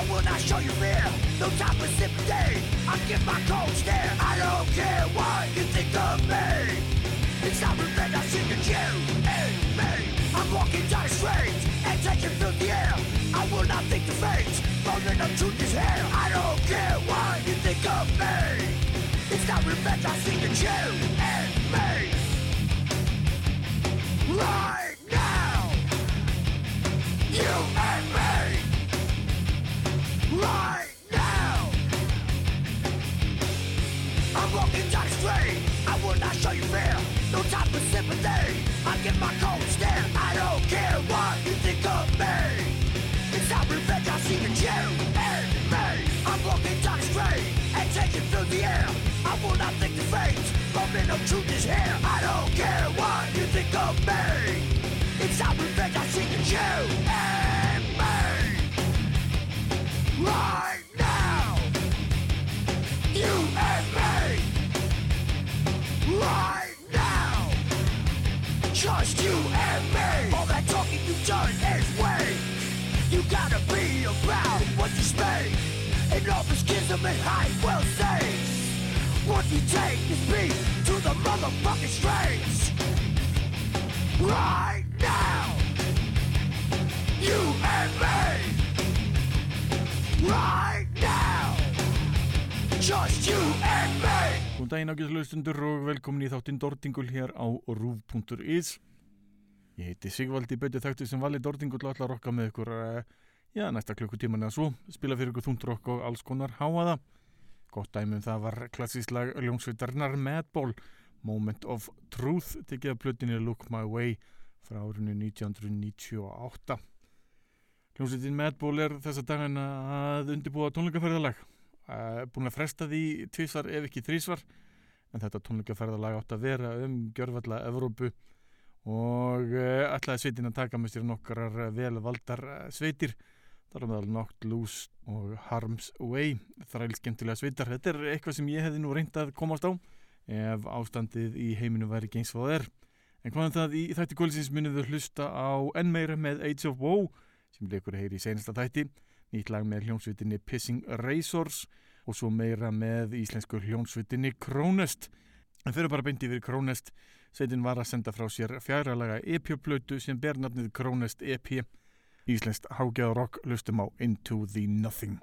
I will not show you fear, no time for sympathy. I give my cold stare. I don't care what you think of me. It's not revenge, I'm seeking you and me. I'm walking down the streets and taking through the air. I will not think the fate, rolling up truth is here. I don't care what you think of me. It's not revenge, I'm seeking you and me. Right now, you and me. Right now, I'm walking down the. I will not show you fear. No time for sympathy. I give my cold stare. I don't care what you think of me. It's not revenge. I'm seeking you and me. I'm walking the street the air. I will not think. Moment of truth is here. I don't care what you think of me. It's not revenge. I'm seeking you and. Right now, you and me. Right now, just you and me. All that talking you've done is. You gotta be about what you the say. What you take is beat to the motherfucking. Right now, you and me. Right now, just you and me. Góðan daginn ágæðs lögstundur og velkomin í þáttinn Dordingul hér á rúf.is Ég heiti Sigvaldi Böti þættu sem vali Dordingul og ætla að rokka með ykkur uh, já, næsta klukkutíman eða svo. Spila fyrir ykkur þúndrokk og alls konar háaða Gott dæmi um það var klassísk lag ljónsveitarnar Madball Moment of Truth tekið af plötinni Look My Way frá árinu 1998 Ljónsveitin Madball er þessa dagana að undirbúa tónleikaferðalag. Búin að fresta því tvísvar ef ekki þrísvar en þetta tónleikaferðalag átt að vera um gjörfalla Evrópu og uh, ætlaði sveitin að taka með sér nokkrar uh, vel valdar uh, sveitir þar á meðal Knocked Loose og Harm's Way. Þræl skemmtilega sveitar. Þetta er eitthvað sem ég hefði nú reynd að komast á ef ástandið í heiminu væri geins hvað það er. En hvaðan það? Í þætti kvöldsins munið við hlusta á enn meira með Age of Woe sem leikur heyri í senasta þætti. Nýtt lag með hljónsvitinni Pissing Razors og svo meira með íslensku hljónsvitinni Krónest. En fyrir bara beint yfir Krónest. Sveitin var að senda frá sér fjáralaga EP-plötu sem ber nafnið Krónest EP íslenskt hágjáð rock lustum á Into the Nothing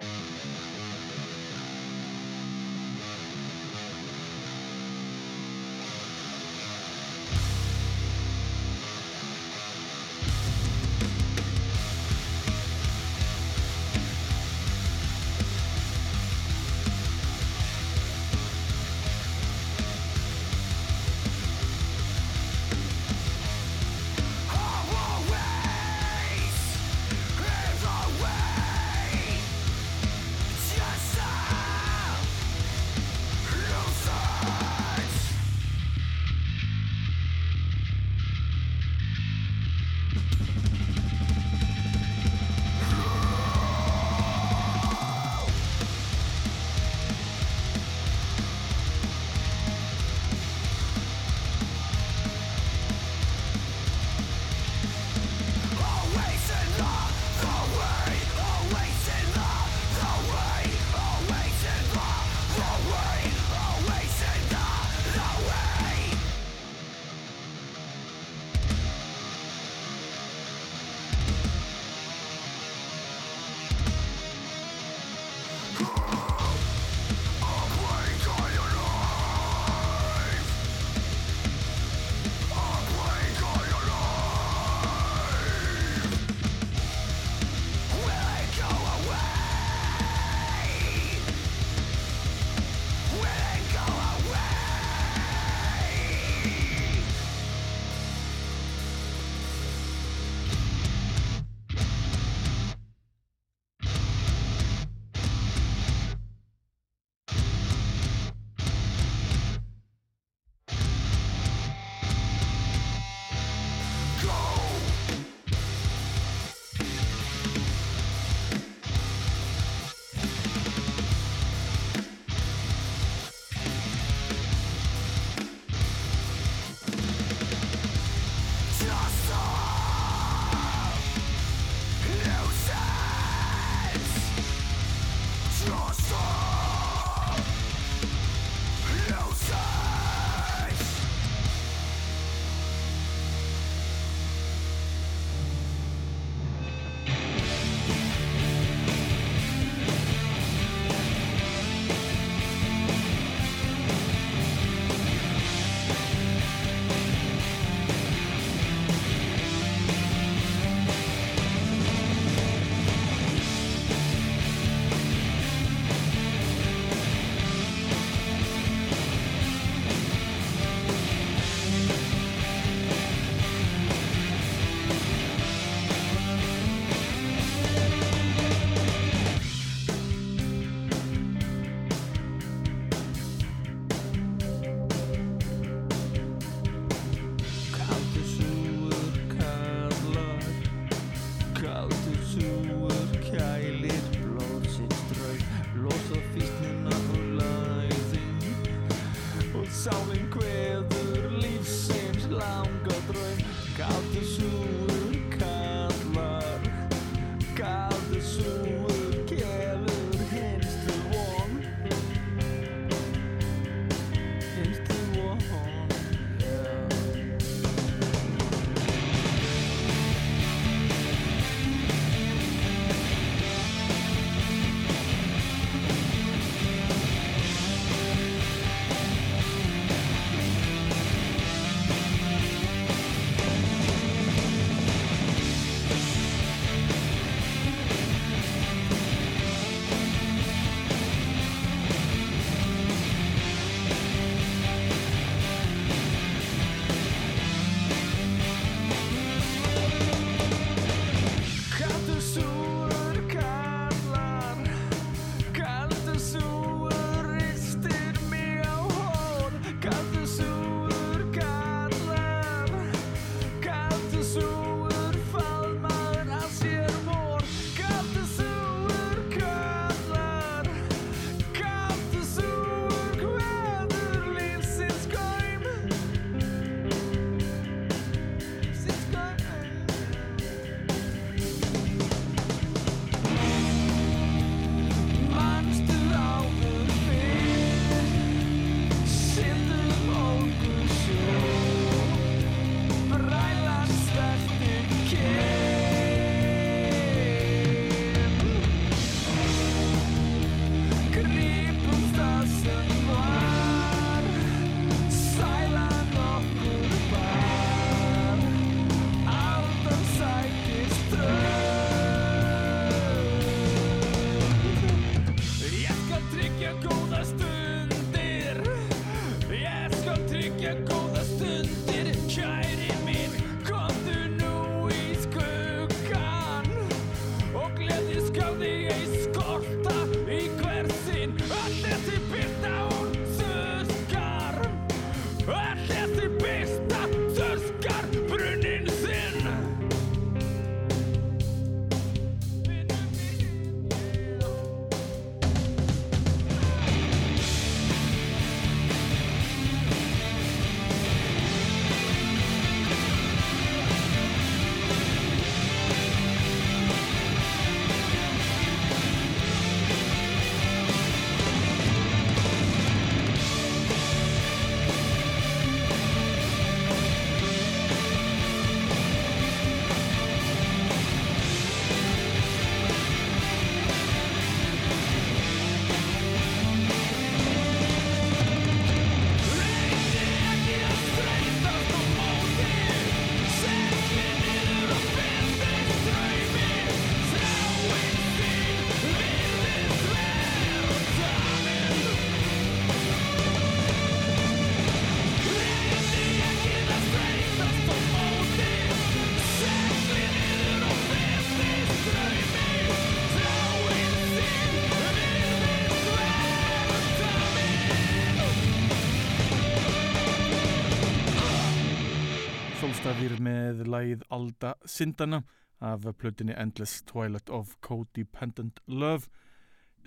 lagið Alda Sindana af plötunni Endless Twilight of Codependent Love.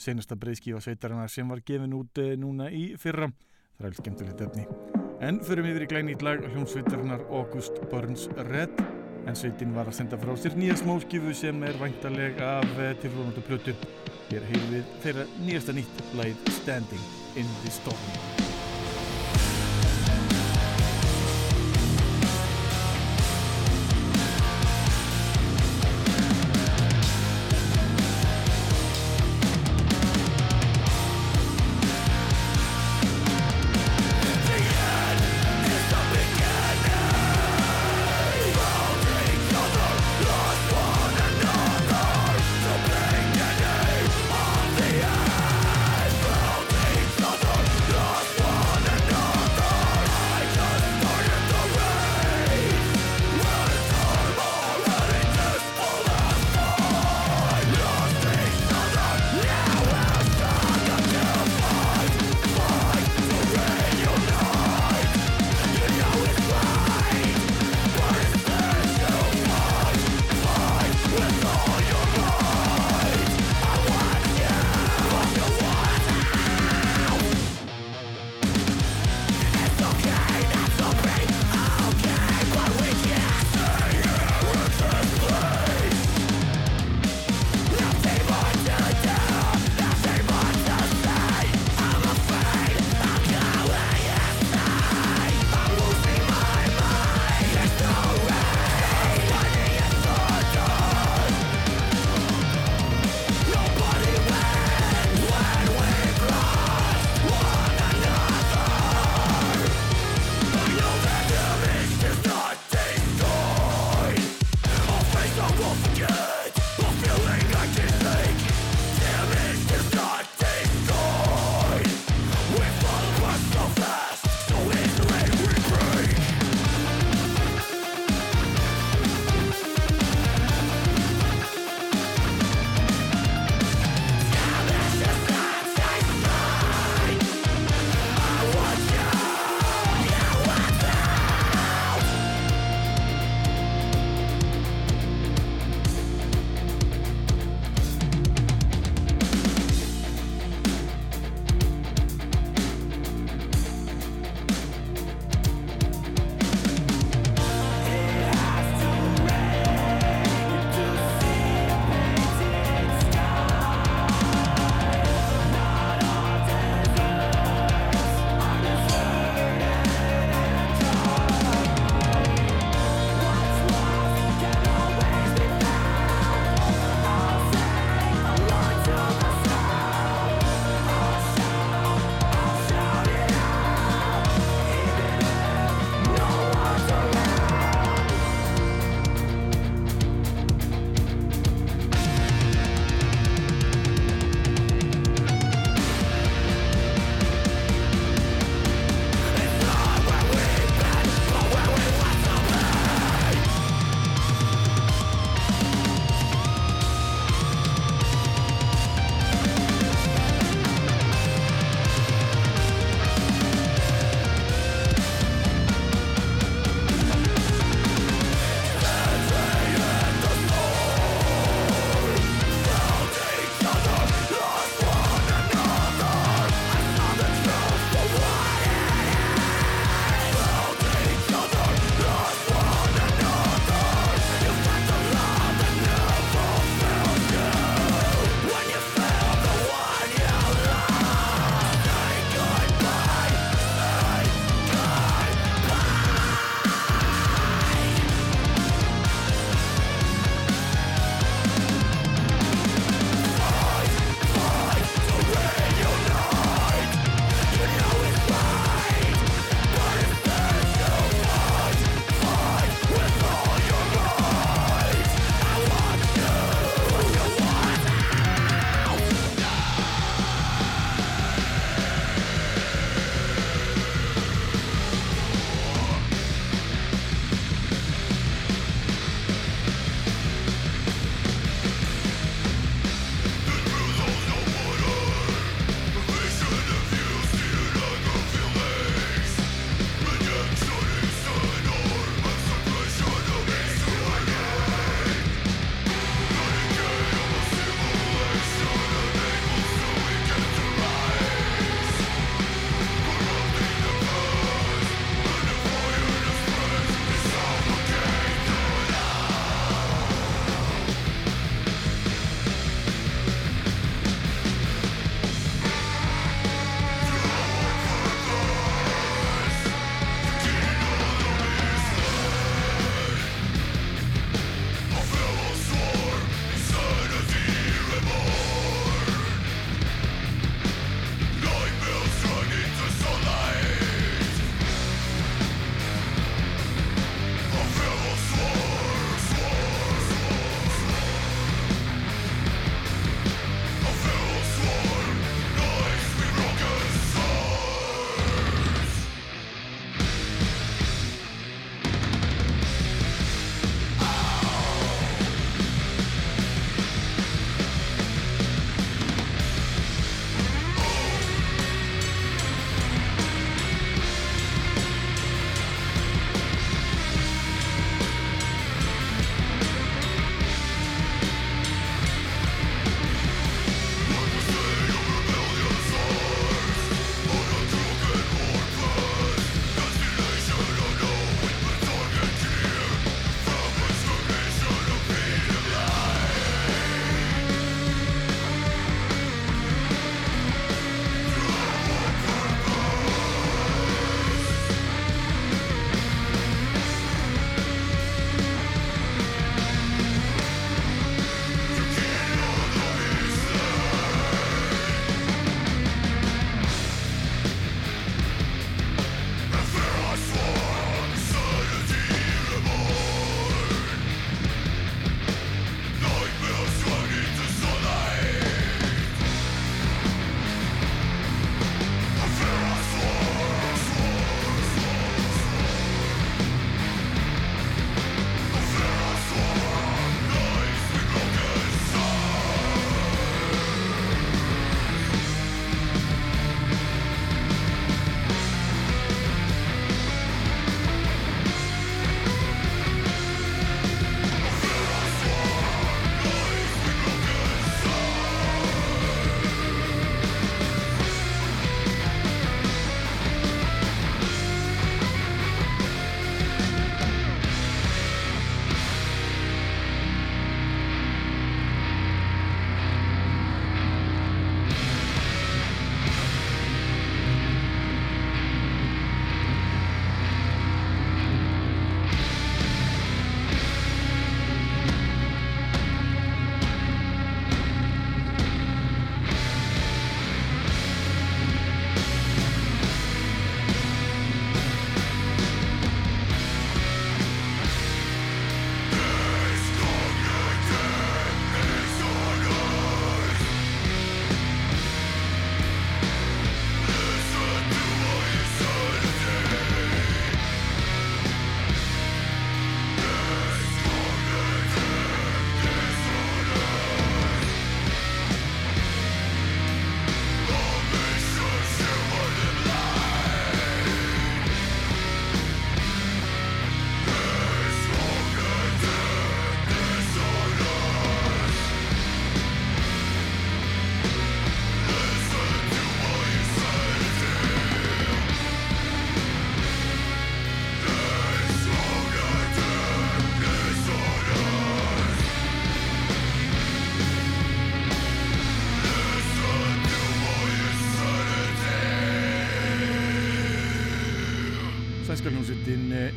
Senasta breyðskífa sveitarinnar sem var gefin út eh, núna í fyrra. Það er alveg skemmtilegt efni. En förum yfir í glænýtt lag hljómsveitarinnar August Burns Red. En sveitin var að senda frá sér nýja smóskifu sem er væntaleg af eh, tilfrónandi plötu. Hér heilum við þeirra nýjasta nýtt lagið Standing in the Storm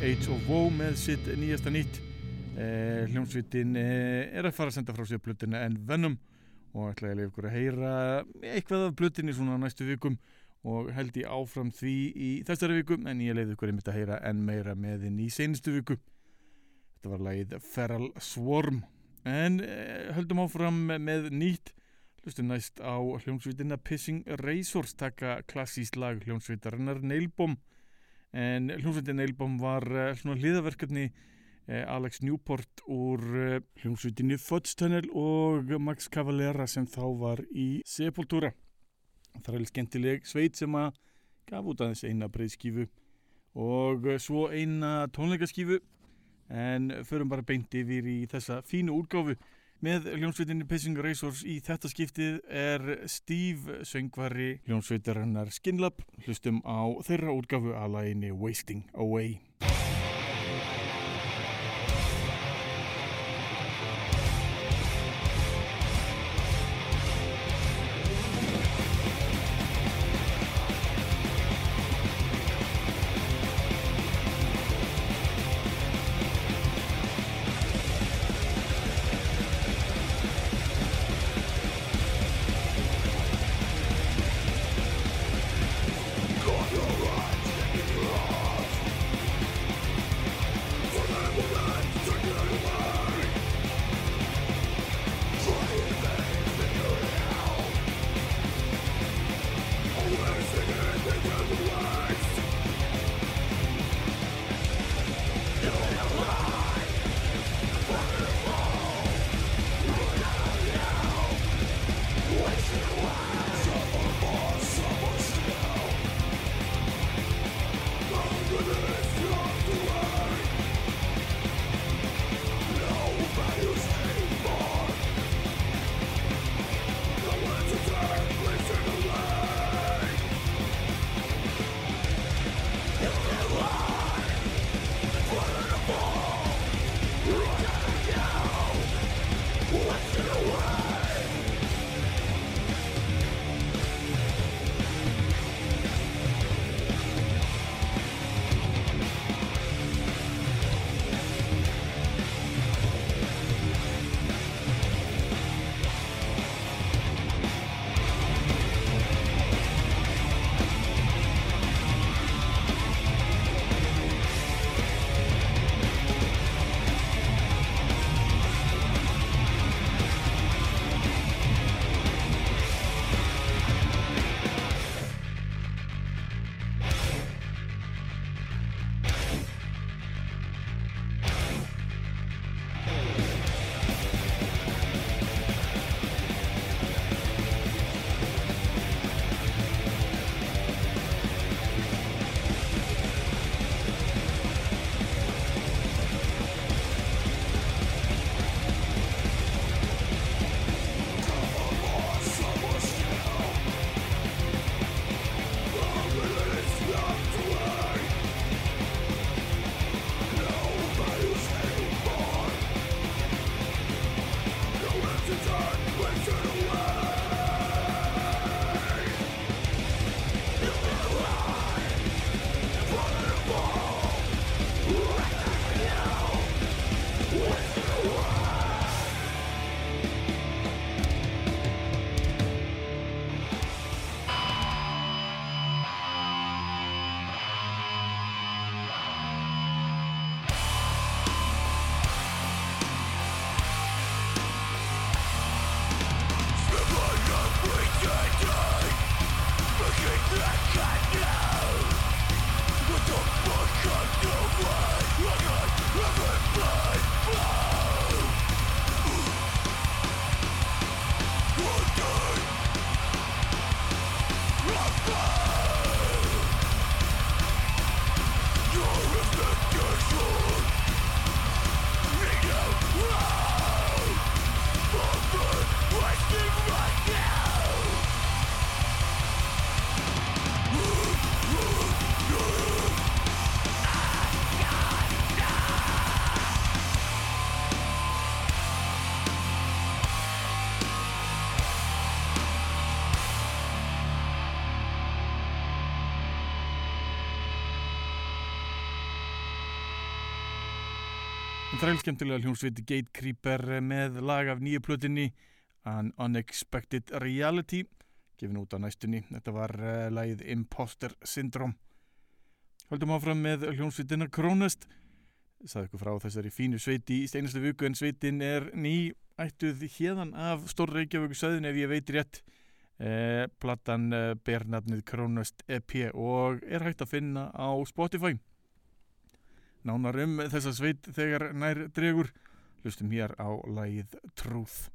Age of Woe með sitt nýjasta nýtt. Eh, hljómsveitin eh, er að fara að senda frá sér blutina en Venom og ætla ég að leiða ykkur að heyra eitthvað af blutinni svona næstu vikum og held ég áfram því í þessari viku en ég leiði ykkur einmitt að heyra enn meira með þinn í seinustu viku. Þetta var lagið Feral Swarm en eh, höldum áfram með nýtt Hlustum næst á hljómsveitina Pissing Razors taka klassíst lag hljómsveitarinnar Nailbom en hljómsveitin Nailbom var uh, svona hliðaverkefni uh, Alex Newport úr uh, hljómsveitinni Fudge Tunnel og Max Cavalera sem þá var í Sepultura. Það er alveg skemmtileg sveit sem að gaf út aðeins eina breyðskífu og svo eina tónleikaskífu en förum bara beint yfir í þessa fínu úrgáfu Með hljómsveitinni Pissing Razors í þetta skiptið er Steve söngvari hljómsveitarinnar Skinlab. Hlustum á þeirra útgafu að læginni Wasting Away. Þrælskemtilega hljómsveiti Gate Creeper með lag af nýju plötinni An Unexpected Reality gefin út á næstunni. Þetta var uh, lagið Imposter Syndrome. Haldum áfram með hljómsveitina Krónest. Saði ykkur frá þessari fínu sveiti í steinastu viku en sveitin er ný ættuð hérðan af Stór Reykjavík söðin ef ég veit rétt. Eh, platan eh, ber nafnið Krónest EP og er hægt að finna á Spotify. Nánar um þessa sveit þegar nær dregur, hlustum hér á lagið Truth.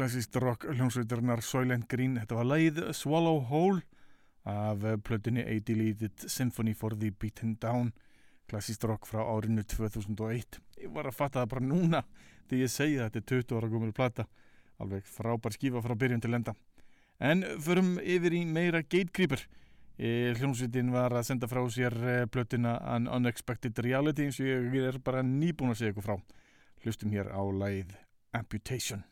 Klassist rock hljómsveiturnar Soylent Green. Þetta var leið Swallow Hole af plötunni A Deleted Symphony for the Beaten Down. Klassist rock frá árinu 2001. Ég var að fatta það bara núna þegar ég segi þetta er 20 ára gómur plata. Alveg frábær skífa frá byrjun til enda. En förum yfir í meira Gatecreeper. E, hljómsveitin var að senda frá sér e, plötuna An Unexpected Reality eins og ég er bara nýbúin að segja ykkur frá. Hlustum hér á læð Amputation.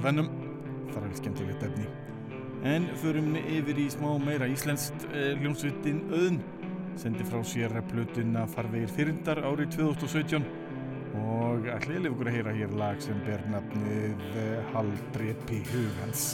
Venom það er skemmtilegt efni. En förum yfir í smá meira íslenskt eh, hljómsveitin Öðn sendi frá sér plötuna Farvegir þyrindar árið 2017 og ætliði lefur að heyra hér lag sem ber nafnið Haldreipi hugans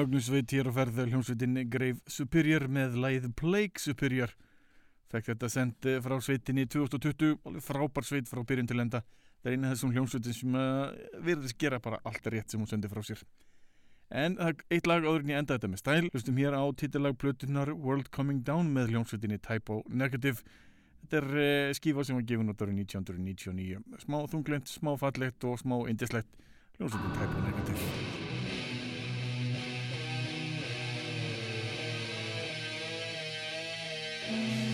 Mögnusveit hér á ferð hljómsveitin Grave Superior með læð Plague Superior fekk þetta sendi frá sveitinni 2020 alveg frábær sveit frá byrjun til enda. Það er eina þessum hljómsveitin sem uh, virðist gera bara allt rétt sem hún sendi frá sér. En er eitt lag áður en ég enda þetta með stæl hlustum hér á títillag plötunar World Coming Down með hljómsveitinni Typo Negative. Þetta er uh, skífa sem var gefin út árið 1999 smá þunglend, smá fallegt og smá indislegt hljómsveitin Typo Negative But the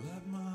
Let my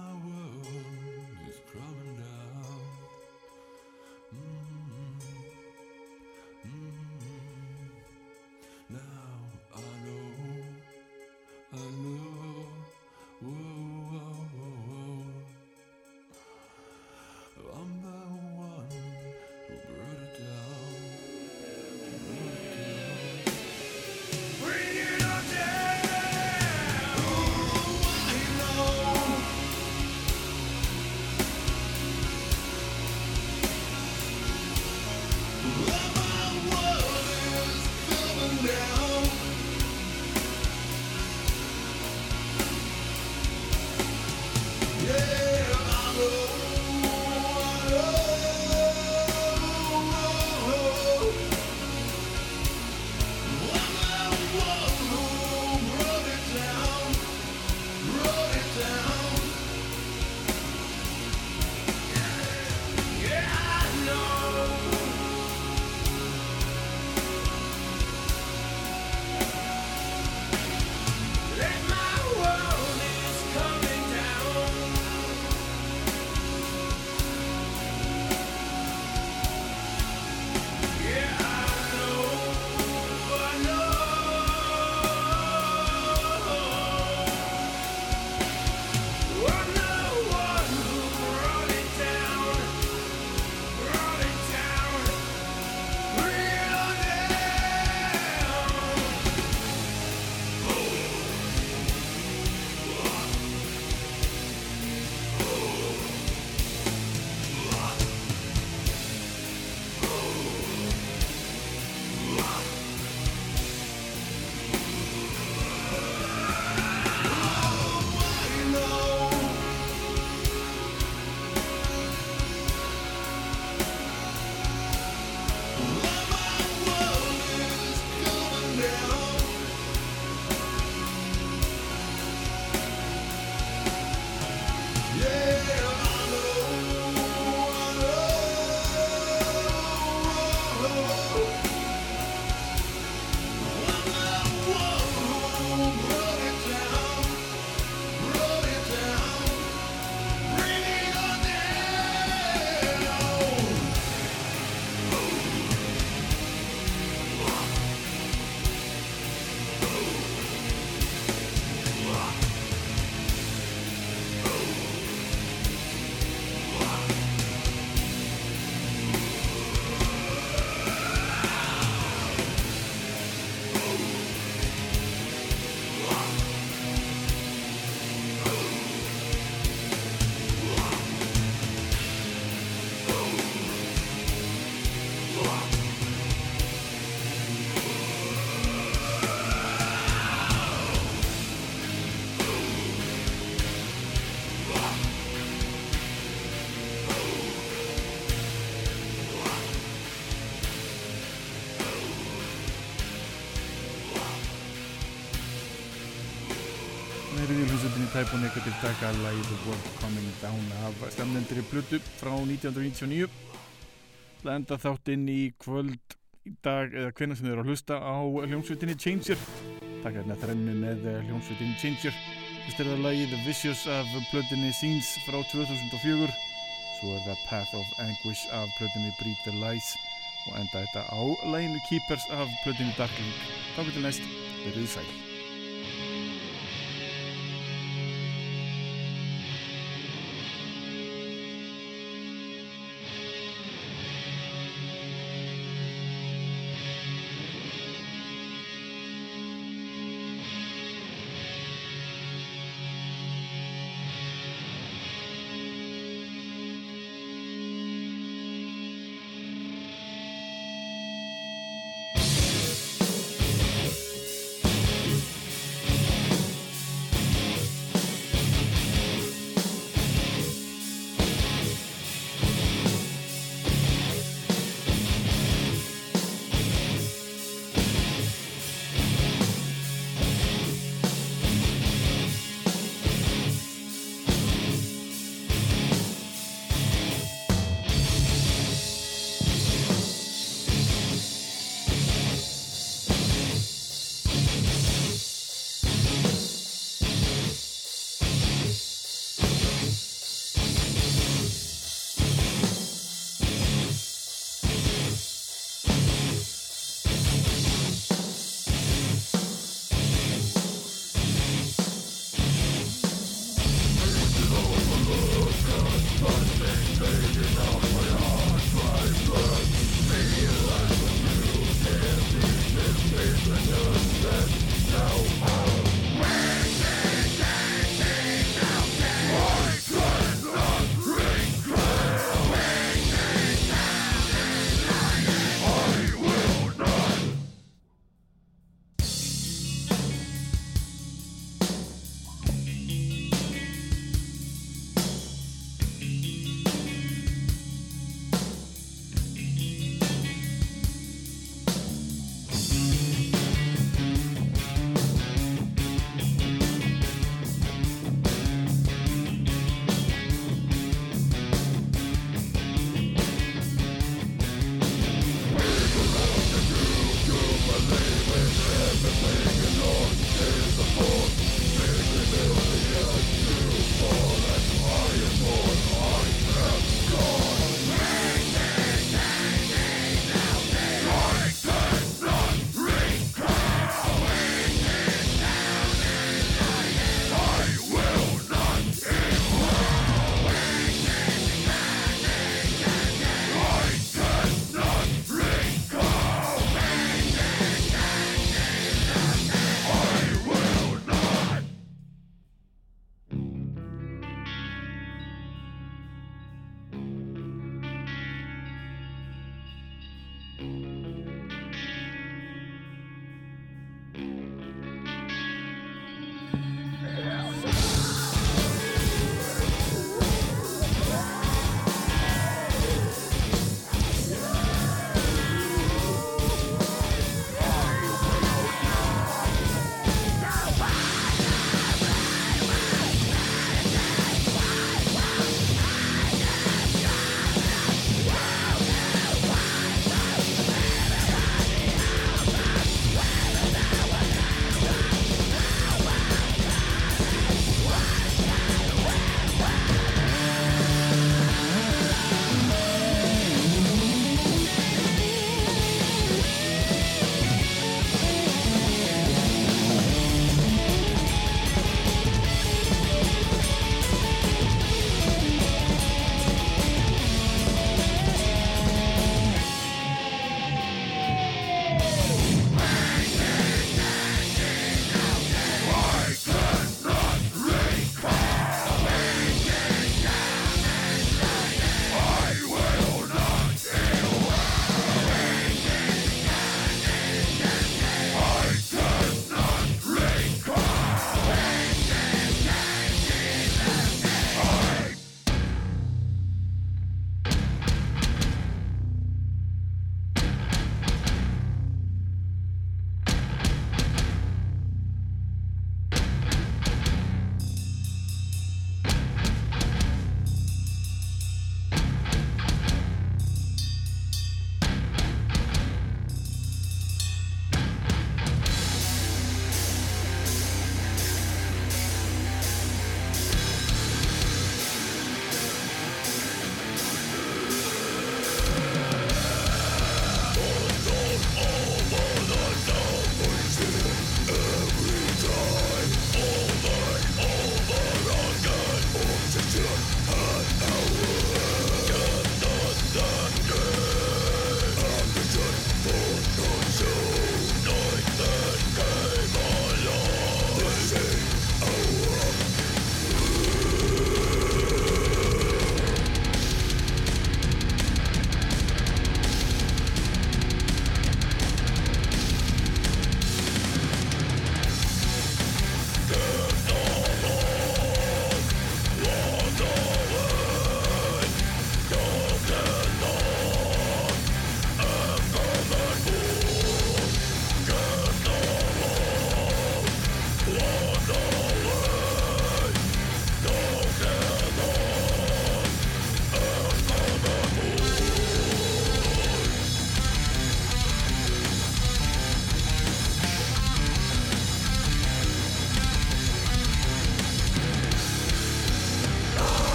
Type og Negative taka lagi The World Coming Down af stemnendri Plutu frá 1999 Lenda þátt inn í kvöld í dag eða hvenna sem þið eru að hlusta á hljómsveitinni Changer. Taka hérna þrennu með hljómsveitinni Changer. Fyrst er það lagi The Vicious af Plutinni Scenes frá 2004 svo er það Path of Anguish af Plutinni Breed the Lies. Og enda þetta á læginu Keepers af Plutinni Darkling. Þá getur næst, verið sæl